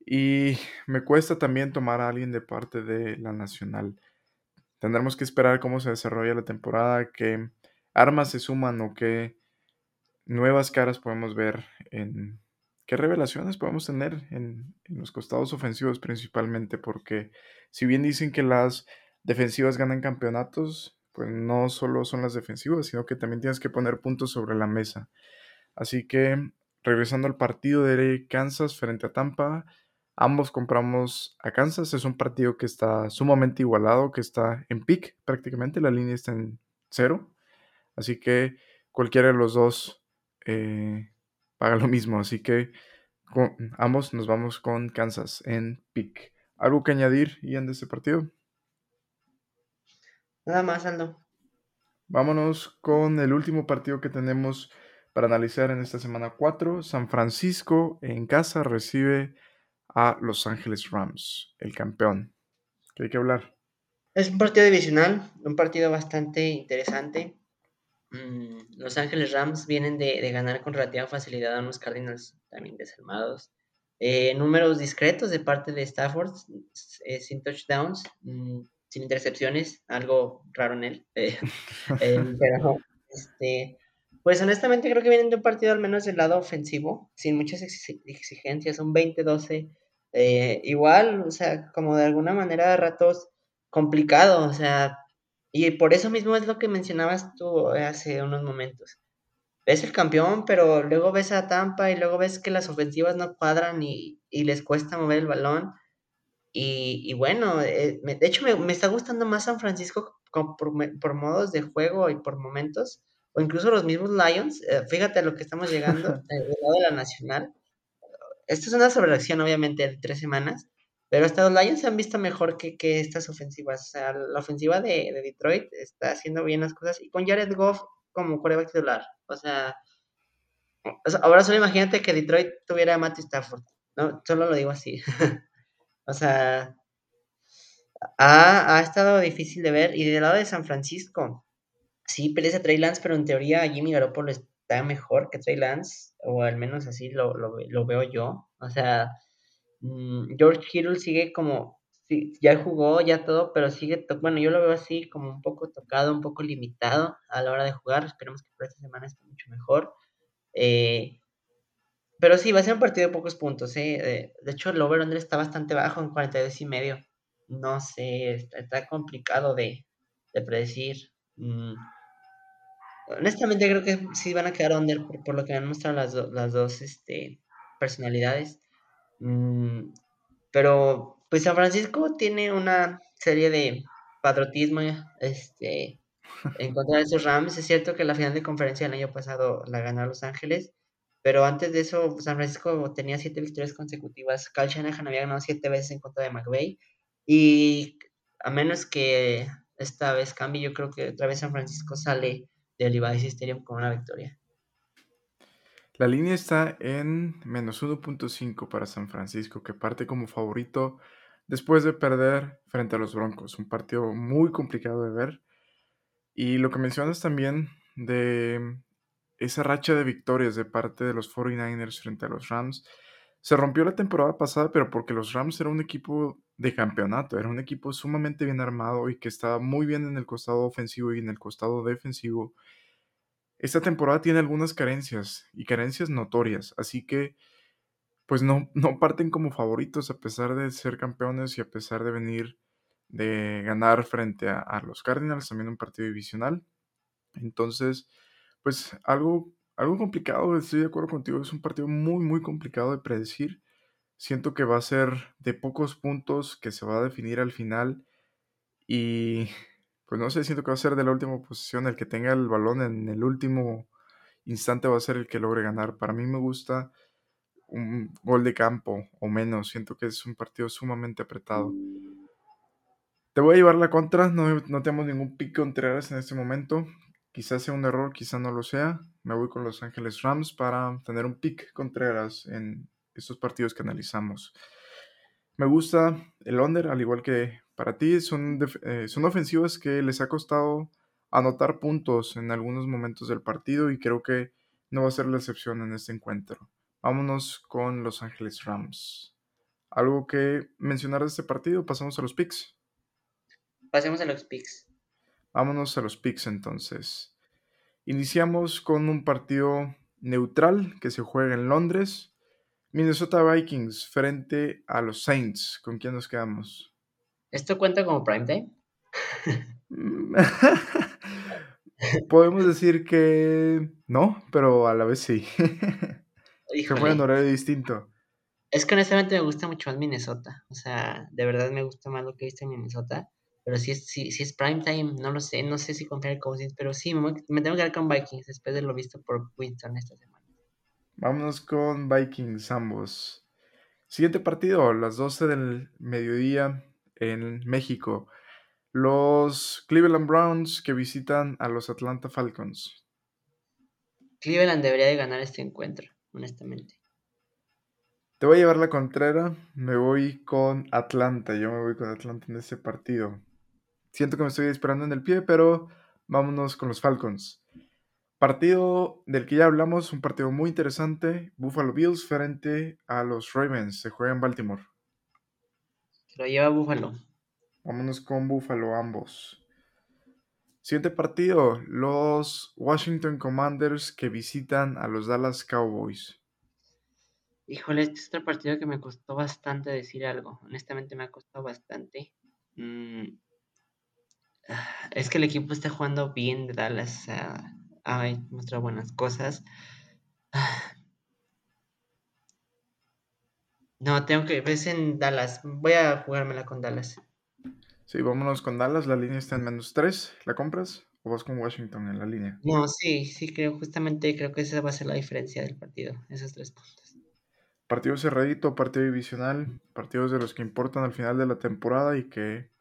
Y me cuesta también tomar a alguien de parte de la nacional. Tendremos que esperar cómo se desarrolla la temporada, qué armas se suman o qué nuevas caras podemos ver en qué revelaciones podemos tener en, en los costados ofensivos principalmente, porque si bien dicen que las defensivas ganan campeonatos, pues no solo son las defensivas, sino que también tienes que poner puntos sobre la mesa. Así que, regresando al partido de Kansas frente a Tampa, ambos compramos a Kansas. Es un partido que está sumamente igualado, que está en pick prácticamente, la línea está en cero. Así que cualquiera de los dos eh, paga lo mismo. Así que ambos nos vamos con Kansas en pick. ¿Algo que añadir, Ian, de este partido? Nada más, Aldo. Vámonos con el último partido que tenemos para analizar en esta semana 4. San Francisco en casa recibe a Los Ángeles Rams, el campeón. ¿Qué hay que hablar? Es un partido divisional, un partido bastante interesante. Mm, los Ángeles Rams vienen de, ganar con relativa facilidad a unos Cardinals también desarmados. Eh, números discretos de parte de Stafford, eh, sin touchdowns, mm, sin intercepciones, algo raro en él. Eh, pero, este, pues honestamente creo que vienen de un partido al menos del lado ofensivo, sin muchas exigencias, un 20-12. Igual, o sea, como de alguna manera de ratos complicado, o sea, y por eso mismo es lo que mencionabas tú hace unos momentos. Ves el campeón, pero luego ves a Tampa y luego ves que las ofensivas no cuadran y, les cuesta mover el balón. Y, bueno, eh, de hecho me, está gustando más San Francisco por, modos de juego y por momentos, o incluso los mismos Lions. Eh, fíjate a lo que estamos llegando del lado de la Nacional. Esto es una sobreacción, obviamente, de tres semanas, pero hasta los Lions se han visto mejor que, estas ofensivas. O sea, la ofensiva de, Detroit está haciendo bien las cosas. Y con Jared Goff como coreback titular. O sea, ahora solo imagínate que Detroit tuviera a Matthew Stafford. No, solo lo digo así. o sea, ha, ha, estado difícil de ver. Y del lado de San Francisco, sí, perece a Trey Lance, pero en teoría Jimmy Garoppolo está mejor que Trey Lance. O al menos así lo, lo veo yo. O sea Mm, George Kittle sigue como, ya jugó, ya todo, pero sigue, bueno, yo lo veo así como un poco tocado, un poco limitado a la hora de jugar. Esperemos que por esta semana esté mucho mejor. Eh, pero sí, va a ser un partido de pocos puntos. ¿eh? De hecho, el over-under está bastante bajo en 42 y medio. No sé, está, complicado de, predecir. Mm, honestamente, creo que sí van a quedar under por, lo que han mostrado las, las dos este, personalidades. Mm, pero pues San Francisco tiene una serie de patriotismo este, en contra de esos Rams. Es cierto que la final de conferencia del año pasado la ganó Los Ángeles, pero antes de eso San Francisco tenía siete victorias consecutivas. Cal Shanahan había ganado siete veces en contra de McVay y a menos que esta vez cambie, yo creo que otra vez San Francisco sale del Levi's Stadium con una victoria. La línea está en menos 1.5 para San Francisco, que parte como favorito después de perder frente a los Broncos. Un partido muy complicado de ver. Y lo que mencionas también de esa racha de victorias de parte de los 49ers frente a los Rams. Se rompió la temporada pasada, pero porque los Rams eran un equipo de campeonato, era un equipo sumamente bien armado y que estaba muy bien en el costado ofensivo y en el costado defensivo. Esta temporada tiene algunas carencias y carencias notorias, así que pues no, no parten como favoritos a pesar de ser campeones y a pesar de venir de ganar frente a, los Cardinals, también un partido divisional. Entonces, pues algo, algo complicado, estoy de acuerdo contigo, es un partido muy, muy complicado de predecir. Siento que va a ser de pocos puntos que se va a definir al final y pues no sé, siento que va a ser de la última posición. El que tenga el balón en el último instante va a ser el que logre ganar. Para mí me gusta un gol de campo o menos. Siento que es un partido sumamente apretado. Te voy a llevar la contra. No, no tenemos ningún pico Contreras en este momento. Quizás sea un error, quizás no lo sea. Me voy con Los Ángeles Rams para tener un pick Contreras en estos partidos que analizamos. Me gusta el under, al igual que para ti son, eh, son ofensivas que les ha costado anotar puntos en algunos momentos del partido y creo que no va a ser la excepción en este encuentro. Vámonos con Los Ángeles Rams. ¿Algo que mencionar de este partido? Pasamos a los picks. Pasemos a los picks. Vámonos a los picks entonces. Iniciamos con un partido neutral que se juega en Londres. Minnesota Vikings frente a los Saints. ¿Con quién nos quedamos? ¿Esto cuenta como prime time? Mm, Podemos decir que no, pero a la vez sí. Se fue en Híjole, horario distinto. es que honestamente me gusta mucho más Minnesota. O sea, de verdad me gusta más lo que he visto en Minnesota. Pero si es, si, si es prime time, no lo sé. No sé si confiar en Cousins, pero sí, me, tengo que quedar con Vikings después de lo visto por Winston esta semana. Vámonos con Vikings ambos. Siguiente partido, las 12 del mediodía en México. Los Cleveland Browns que visitan a los Atlanta Falcons. Cleveland debería de ganar este encuentro, honestamente. Te voy a llevar la contrera. Me voy con Atlanta. Yo me voy con Atlanta en este partido. Siento que me estoy esperando en el pie, pero vámonos con los Falcons. Partido del que ya hablamos, un partido muy interesante. Buffalo Bills frente a los Ravens. Se juega en Baltimore. Se lo lleva Buffalo. Vámonos con Buffalo ambos. Siguiente partido, los Washington Commanders que visitan a los Dallas Cowboys. Híjole, este es otro partido que me costó bastante decir algo. Honestamente me ha costado bastante. Mm, es que el equipo está jugando bien de Dallas. ah, Ay, muestra buenas cosas. Ah, No, tengo que. Ves en Dallas. Voy a jugármela con Dallas. Sí, vámonos con Dallas, la línea está en menos 3. ¿La compras? ¿O vas con Washington en la línea? No, sí, sí, creo, justamente creo que esa va a ser la diferencia del partido. Esos tres puntos. Partido cerradito, partido divisional, partidos de los que importan al final de la temporada y que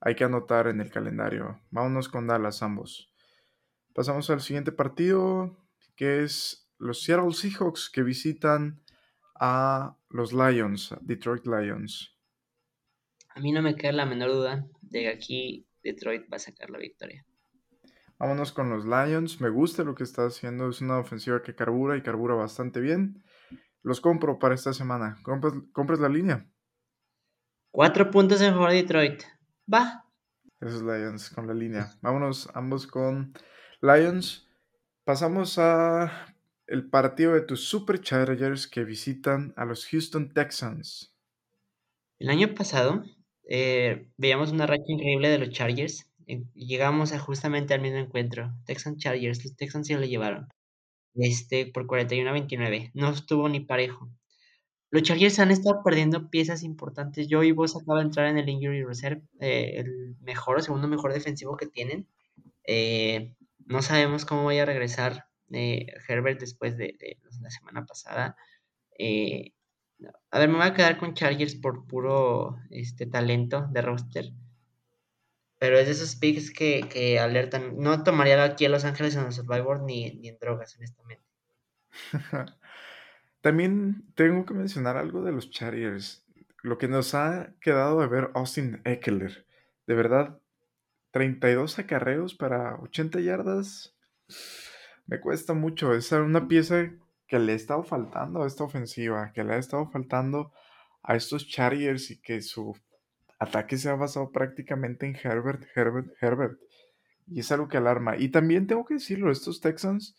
hay que anotar en el calendario. Vámonos con Dallas ambos. Pasamos al siguiente partido, que es los Seattle Seahawks que visitan a los Lions, Detroit Lions. A mí no me queda la menor duda de que aquí Detroit va a sacar la victoria. Vámonos con los Lions. Me gusta lo que está haciendo. Es una ofensiva que carbura y carbura bastante bien. Los compro para esta semana. ¿Compras, compras la línea? Cuatro puntos en favor de Detroit. Va. Esos Lions con la línea. Vámonos ambos con Lions. Pasamos a el partido de tus Super Chargers que visitan a los Houston Texans. El año pasado eh, veíamos una racha increíble de los Chargers y llegamos a justamente al mismo encuentro. Texans Chargers, los Texans se lo llevaron. Este, por 41 a 29. No estuvo ni parejo. Los Chargers han estado perdiendo piezas importantes. Joey Bosa acaba de entrar en el Injury Reserve, eh, el mejor o segundo mejor defensivo que tienen. Eh, no sabemos cómo vaya a regresar eh, Herbert después de, la semana pasada. A ver, me voy a quedar con Chargers por puro este, talento de roster. Pero es de esos picks que, que alertan. No tomaría aquí a Los Ángeles en el Survivor ni, ni en drogas, honestamente. También tengo que mencionar algo de los Chargers. Lo que nos ha quedado de ver Austin Eckler. De verdad, 32 acarreos para 80 yardas. Me cuesta mucho. Es una pieza que le ha estado faltando a esta ofensiva, que le ha estado faltando a estos Chargers y que su ataque se ha basado prácticamente en Herbert, Herbert, Herbert. Y es algo que alarma. Y también tengo que decirlo, estos Texans,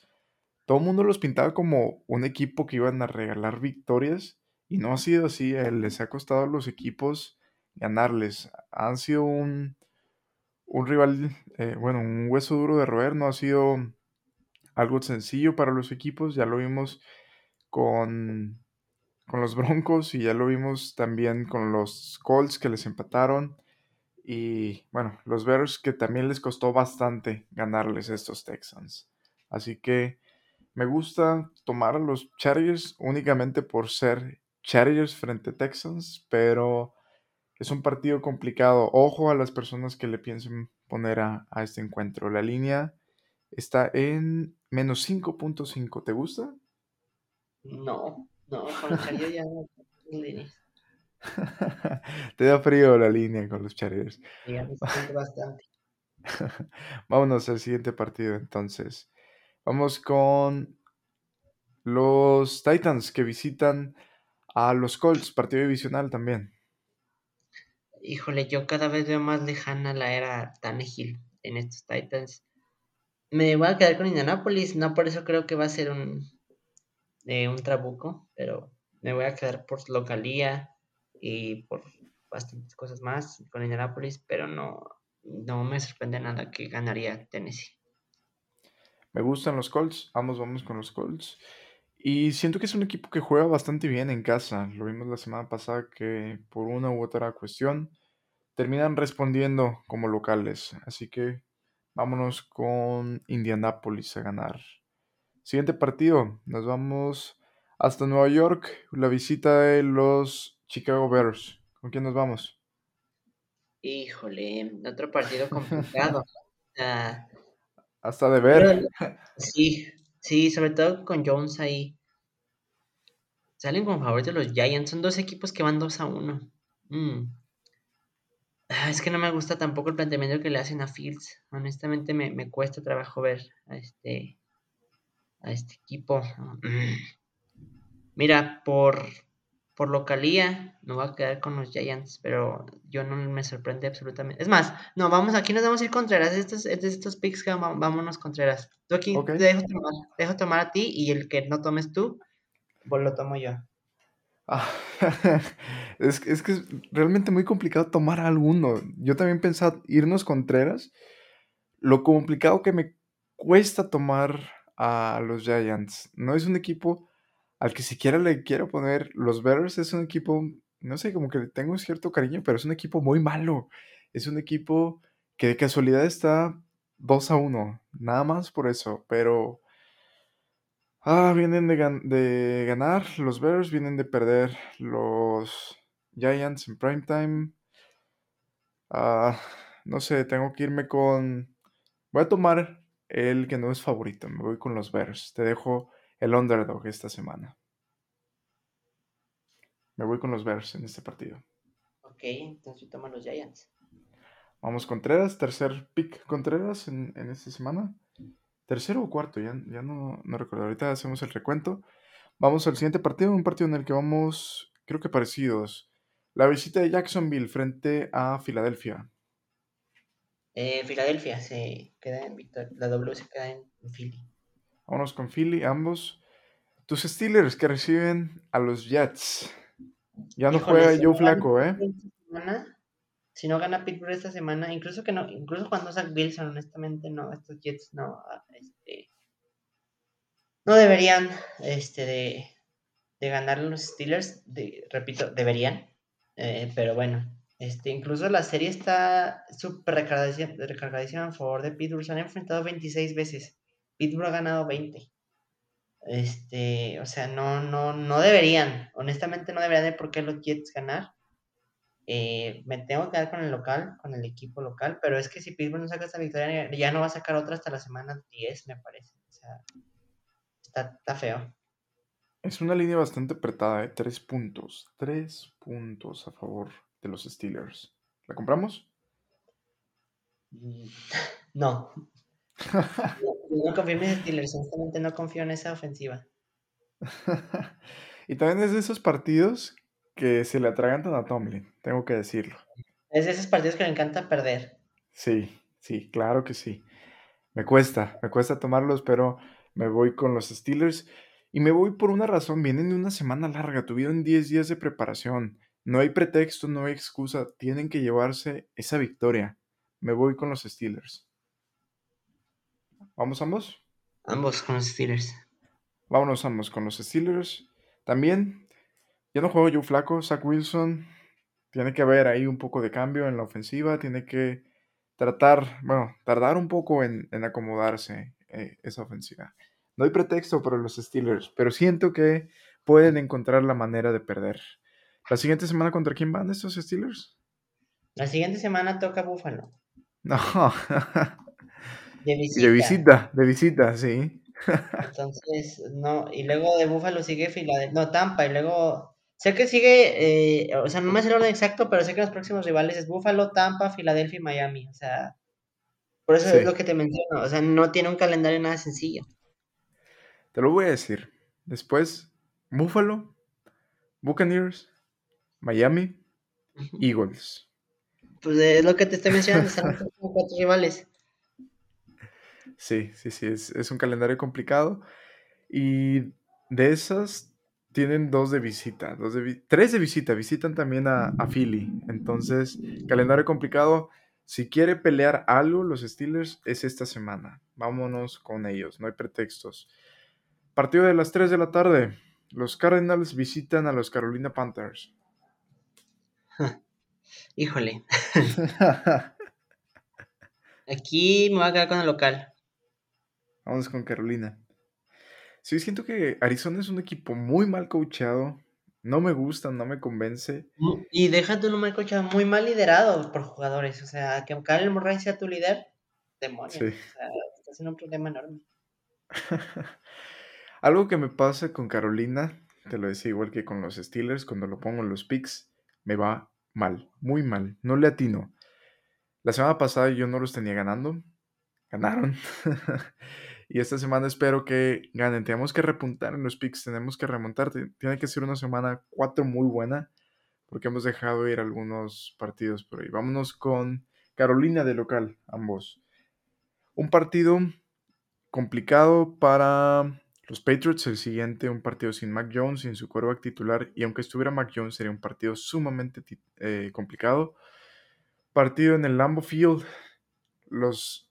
todo el mundo los pintaba como un equipo que iban a regalar victorias. Y no ha sido así. eh, Les ha costado a los equipos ganarles. Han sido un, un rival, eh, bueno, un hueso duro de roer. No ha sido algo sencillo para los equipos. Ya lo vimos con, con los Broncos y ya lo vimos también con los Colts que les empataron. Y bueno, los Bears que también les costó bastante ganarles estos Texans. Así que me gusta tomar a los Chargers únicamente por ser Chargers frente a Texans, pero es un partido complicado. Ojo a las personas que le piensen poner a, a este encuentro. La línea está en menos 5.5. ¿Te gusta? No, no, con los Chargers ya no. Te da frío la línea con los Chargers. Bastante. Vámonos al siguiente partido entonces. Vamos con los Titans que visitan a los Colts, partido divisional también. Híjole, yo cada vez veo más lejana la era Tannehill en estos Titans. Me voy a quedar con Indianapolis, no por eso creo que va a ser un, eh, un trabuco, pero me voy a quedar por localía y por bastantes cosas más con Indianapolis, pero no, no me sorprende nada que ganaría Tennessee. Me gustan los Colts, ambos vamos con los Colts. Y siento que es un equipo que juega bastante bien en casa. Lo vimos la semana pasada que por una u otra cuestión terminan respondiendo como locales. Así que vámonos con Indianapolis a ganar. Siguiente partido, nos vamos hasta Nueva York, la visita de los Chicago Bears. ¿Con quién nos vamos? Híjole, otro partido complicado. hasta de ver. sí, sí, sobre todo con Jones ahí. Salen con favoritos los Giants. Son dos equipos que van 2 a 1. Mm. Ah, es que no me gusta tampoco el planteamiento que le hacen a Fields. Honestamente me, me cuesta trabajo ver a este, a este equipo. Mira, por, por localía, no va a quedar con los Giants, pero yo no me sorprende absolutamente. Es más, no, vamos, aquí nos vamos a ir Contreras. Estos, estos picks que vámonos Contreras. Tú aquí te dejo tomar, dejo tomar a ti y el que no tomes tú, pues lo tomo yo. Ah, es, es, que es realmente muy complicado tomar a alguno. Yo también pensaba irnos Contreras. Lo complicado que me cuesta tomar a los Giants. No es un equipo al que siquiera le quiero poner. Los Bears es un equipo, no sé, como que tengo cierto cariño, pero es un equipo muy malo. Es un equipo que de casualidad está 2 a 1. Nada más por eso. Pero Ah, vienen de, ganar los Bears, vienen de perder los Giants en primetime. Ah, no sé, tengo que irme con... Voy a tomar el que no es favorito, me voy con los Bears. Te dejo el underdog esta semana. Me voy con los Bears en este partido. Ok, entonces toman los Giants. Vamos Contreras, tercer pick Contreras en, en esta semana tercero o cuarto, ya, ya no, no recuerdo. Ahorita hacemos el recuento. Vamos al siguiente partido, un partido en el que vamos, creo que parecidos. La visita de Jacksonville frente a Filadelfia. Eh, Filadelfia se queda en Victoria. La W se queda en Philly. Vámonos con Philly, ambos. Tus Steelers que reciben a los Jets. Ya no juega Joe Flaco, ¿eh? si no gana Pittsburgh esta semana, incluso que no, incluso cuando Zach Wilson, honestamente, no, estos Jets no, este, no deberían, este, de, de ganar los Steelers, repito, deberían, eh, pero bueno, este, incluso la serie está súper recargadísima, a favor de Pittsburgh, se han enfrentado 26 veces, Pittsburgh ha ganado 20. Este, o sea, no, no, no deberían, honestamente no deberían de por qué los Jets ganar. Eh, me tengo que quedar con el local, con el equipo local, pero es que si Pittsburgh no saca esta victoria, ya no va a sacar otra hasta la semana 10, me parece. O sea, está, feo. Es una línea bastante apretada, ¿eh? Tres puntos. Tres puntos a favor de los Steelers. ¿La compramos? Mm, no. no, confío en los Steelers, honestamente no confío en esa ofensiva. y también es de esos partidos que se le atragantan a Tomlin, tengo que decirlo. Es de esos partidos que le encanta perder. Sí, sí, claro que sí. Me cuesta, me cuesta tomarlos, pero me voy con los Steelers y me voy por una razón. Vienen de una semana larga, tuvieron 10 días de preparación. No hay pretexto, no hay excusa. Tienen que llevarse esa victoria. Me voy con los Steelers. ¿Vamos ambos? Ambos con los Steelers. Vámonos ambos con los Steelers. También ya no juego yo flaco, Zach Wilson. Tiene que haber ahí un poco de cambio en la ofensiva. Tiene que tratar, bueno, tardar un poco en, acomodarse eh, esa ofensiva. No hay pretexto para los Steelers, pero siento que pueden encontrar la manera de perder. ¿La siguiente semana contra quién van estos Steelers? La siguiente semana toca Buffalo. No. De visita. De visita, de visita, sí. Entonces, no, y luego de Buffalo sigue Filadelfia, no, Tampa, y luego Sé que sigue, eh, o sea, no me sé el orden exacto, pero sé que los próximos rivales es Buffalo, Tampa, Filadelfia y Miami. O sea, por eso es lo que te menciono. O sea, no tiene un calendario nada sencillo. Te lo voy a decir. Después, Buffalo, Buccaneers, Miami, Eagles. Pues es lo que te estoy mencionando, están los cuatro rivales. Sí, sí, sí, es, es un calendario complicado. Y de esas, tienen dos de visita, de tres de visita, visitan también a, Philly. Entonces, calendario complicado. Si quiere pelear algo los Steelers es esta semana. Vámonos con ellos, no hay pretextos. Partido de las 3 de la tarde. Los Cardinals visitan a los Carolina Panthers. Híjole. Aquí me voy a quedar con el local. Vamos con Carolina. Sí, siento que Arizona es un equipo muy mal coachado. No me gusta, no me convence. Y déjate un mal coachado, muy mal liderado por jugadores. O sea, que Kyle Murray sea tu líder, demonios. Sí. O sea, estás en un problema enorme. Algo que me pasa con Carolina, te lo decía igual que con los Steelers, cuando lo pongo en los picks, me va mal, muy mal. No le atino. La semana pasada yo no los tenía ganando. Ganaron. y esta semana espero que ganen. Tenemos que repuntar en los picks, tenemos que remontar. Tiene que ser una semana 4 muy buena, porque hemos dejado ir algunos partidos por ahí. Vámonos con Carolina de local, ambos. Un partido complicado para los Patriots, el siguiente, un partido sin Mac Jones, sin su quarterback titular, y aunque estuviera Mac Jones, sería un partido sumamente eh, complicado. Partido en el Lambo Field. Los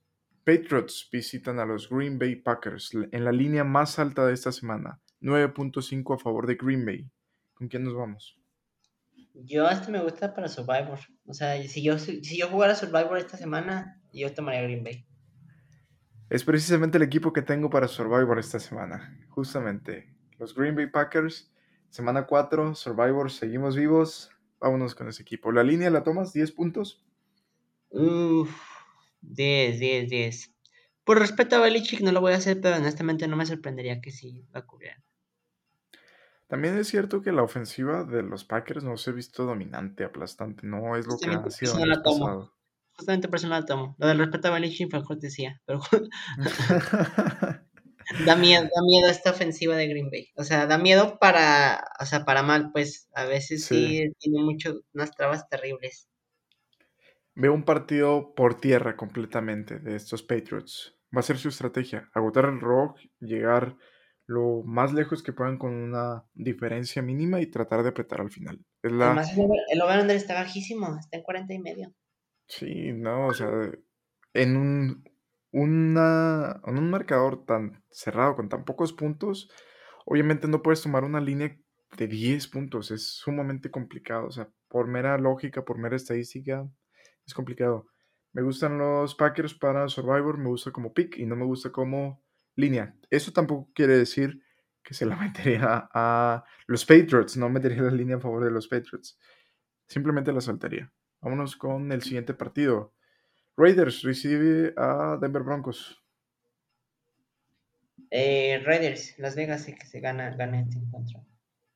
Patriots visitan a los Green Bay Packers en la línea más alta de esta semana. 9.5 a favor de Green Bay. ¿Con quién nos vamos? Yo este me gusta para Survivor. O sea, si yo, si yo jugara Survivor esta semana, yo tomaría Green Bay. Es precisamente el equipo que tengo para Survivor esta semana. Justamente. Los Green Bay Packers. Semana 4, Survivor, seguimos vivos. Vámonos con ese equipo. ¿La línea la tomas? ¿10 puntos? Uff, 10, 10, 10. Por respeto a Belichick no lo voy a hacer, pero honestamente no me sorprendería que sí la cubrieran. También es cierto que la ofensiva de los Packers no se ha visto dominante, aplastante. No es lo que ha sido en el pasado justamente personal tomo. Lo del respeto a Belichick fue cortesía, pero da miedo, da miedo esta ofensiva de Green Bay. O sea, da miedo para, o sea, para mal, pues a veces sí, tiene mucho, unas trabas terribles. Veo un partido por tierra completamente de estos Patriots. Va a ser su estrategia, agotar el rock, llegar lo más lejos que puedan con una diferencia mínima y tratar de apretar al final. Es la... Además, el over está bajísimo, está en 40 y medio. Sí, no, o sea, en un, una, en un marcador tan cerrado, con tan pocos puntos, obviamente no puedes tomar una línea de 10 puntos, es sumamente complicado, o sea, por mera lógica, por mera estadística, es complicado. Me gustan los Packers para Survivor, me gusta como pick y no me gusta como línea. Eso tampoco quiere decir que se la metería a los Patriots, no metería la línea a favor de los Patriots, simplemente la saltaría. Vámonos con el siguiente partido. Raiders recibe a Denver Broncos. Eh, Raiders, Las Vegas que se gana, gana este encuentro.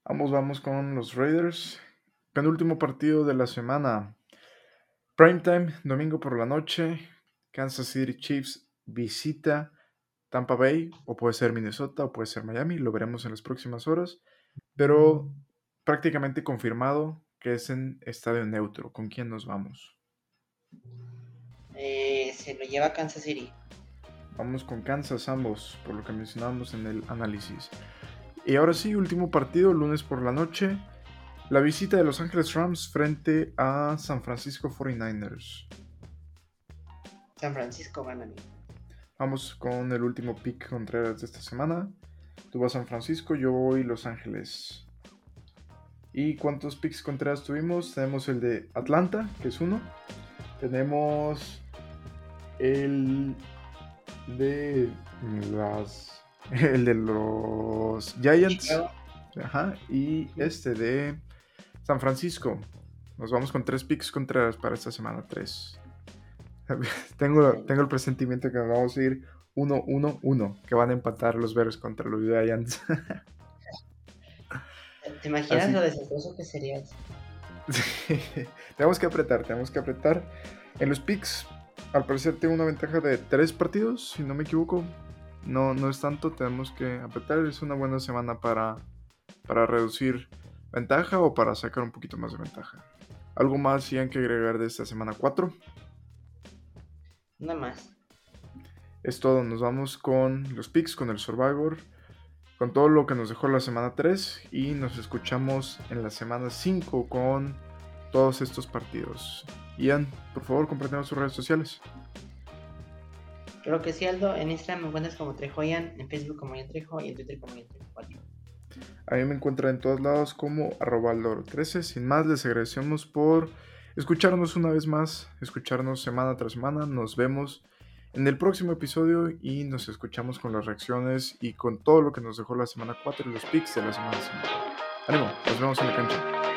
Vamos, vamos con los Raiders. Penúltimo partido de la semana. Primetime, domingo por la noche. Kansas City Chiefs visita Tampa Bay, o puede ser Minnesota, o puede ser Miami. Lo veremos en las próximas horas. Pero prácticamente confirmado que es en estadio neutro. ¿Con quién nos vamos? Eh, se lo lleva Kansas City. Vamos con Kansas ambos, por lo que mencionábamos en el análisis. Y ahora sí, último partido, lunes por la noche. La visita de Los Ángeles Rams frente a San Francisco 49ers. San Francisco gana. Vamos con el último pick Contreras de esta semana. Tú vas a San Francisco, yo voy Los Ángeles. ¿Y cuántos picks contrarios tuvimos? Tenemos el de Atlanta, que es uno. Tenemos el de las el de los Giants. Ajá, y este de San Francisco. Nos vamos con tres picks contrarios para esta semana. Tres. tengo, tengo el presentimiento que nos vamos a ir 1-1-1. Que van a empatar los Bears contra los Giants. ¿Te imaginas lo desastroso que sería eso? tenemos que apretar, tenemos que apretar. En los picks, al parecer tengo una ventaja de tres partidos, si no me equivoco. No, no es tanto, tenemos que apretar. Es una buena semana para, para reducir ventaja o para sacar un poquito más de ventaja. ¿Algo más si hay que agregar de esta semana 4? Nada más. Es todo, nos vamos con los picks, con el Survivor con todo lo que nos dejó la semana 3 y nos escuchamos en la semana 5 con todos estos partidos. Ian, por favor, compártenos sus redes sociales. Creo que sí, Aldo. En Instagram me encuentras como Trejoyan, en Facebook como Ian Trejo y en Twitter como Ian Trejo. A mí me encuentran en todos lados como arroba 13 Sin más, les agradecemos por escucharnos una vez más, escucharnos semana tras semana. Nos vemos en el próximo episodio y nos escuchamos con las reacciones y con todo lo que nos dejó la semana 4 y los picks de la semana 5. Ánimo, nos vemos en la cancha.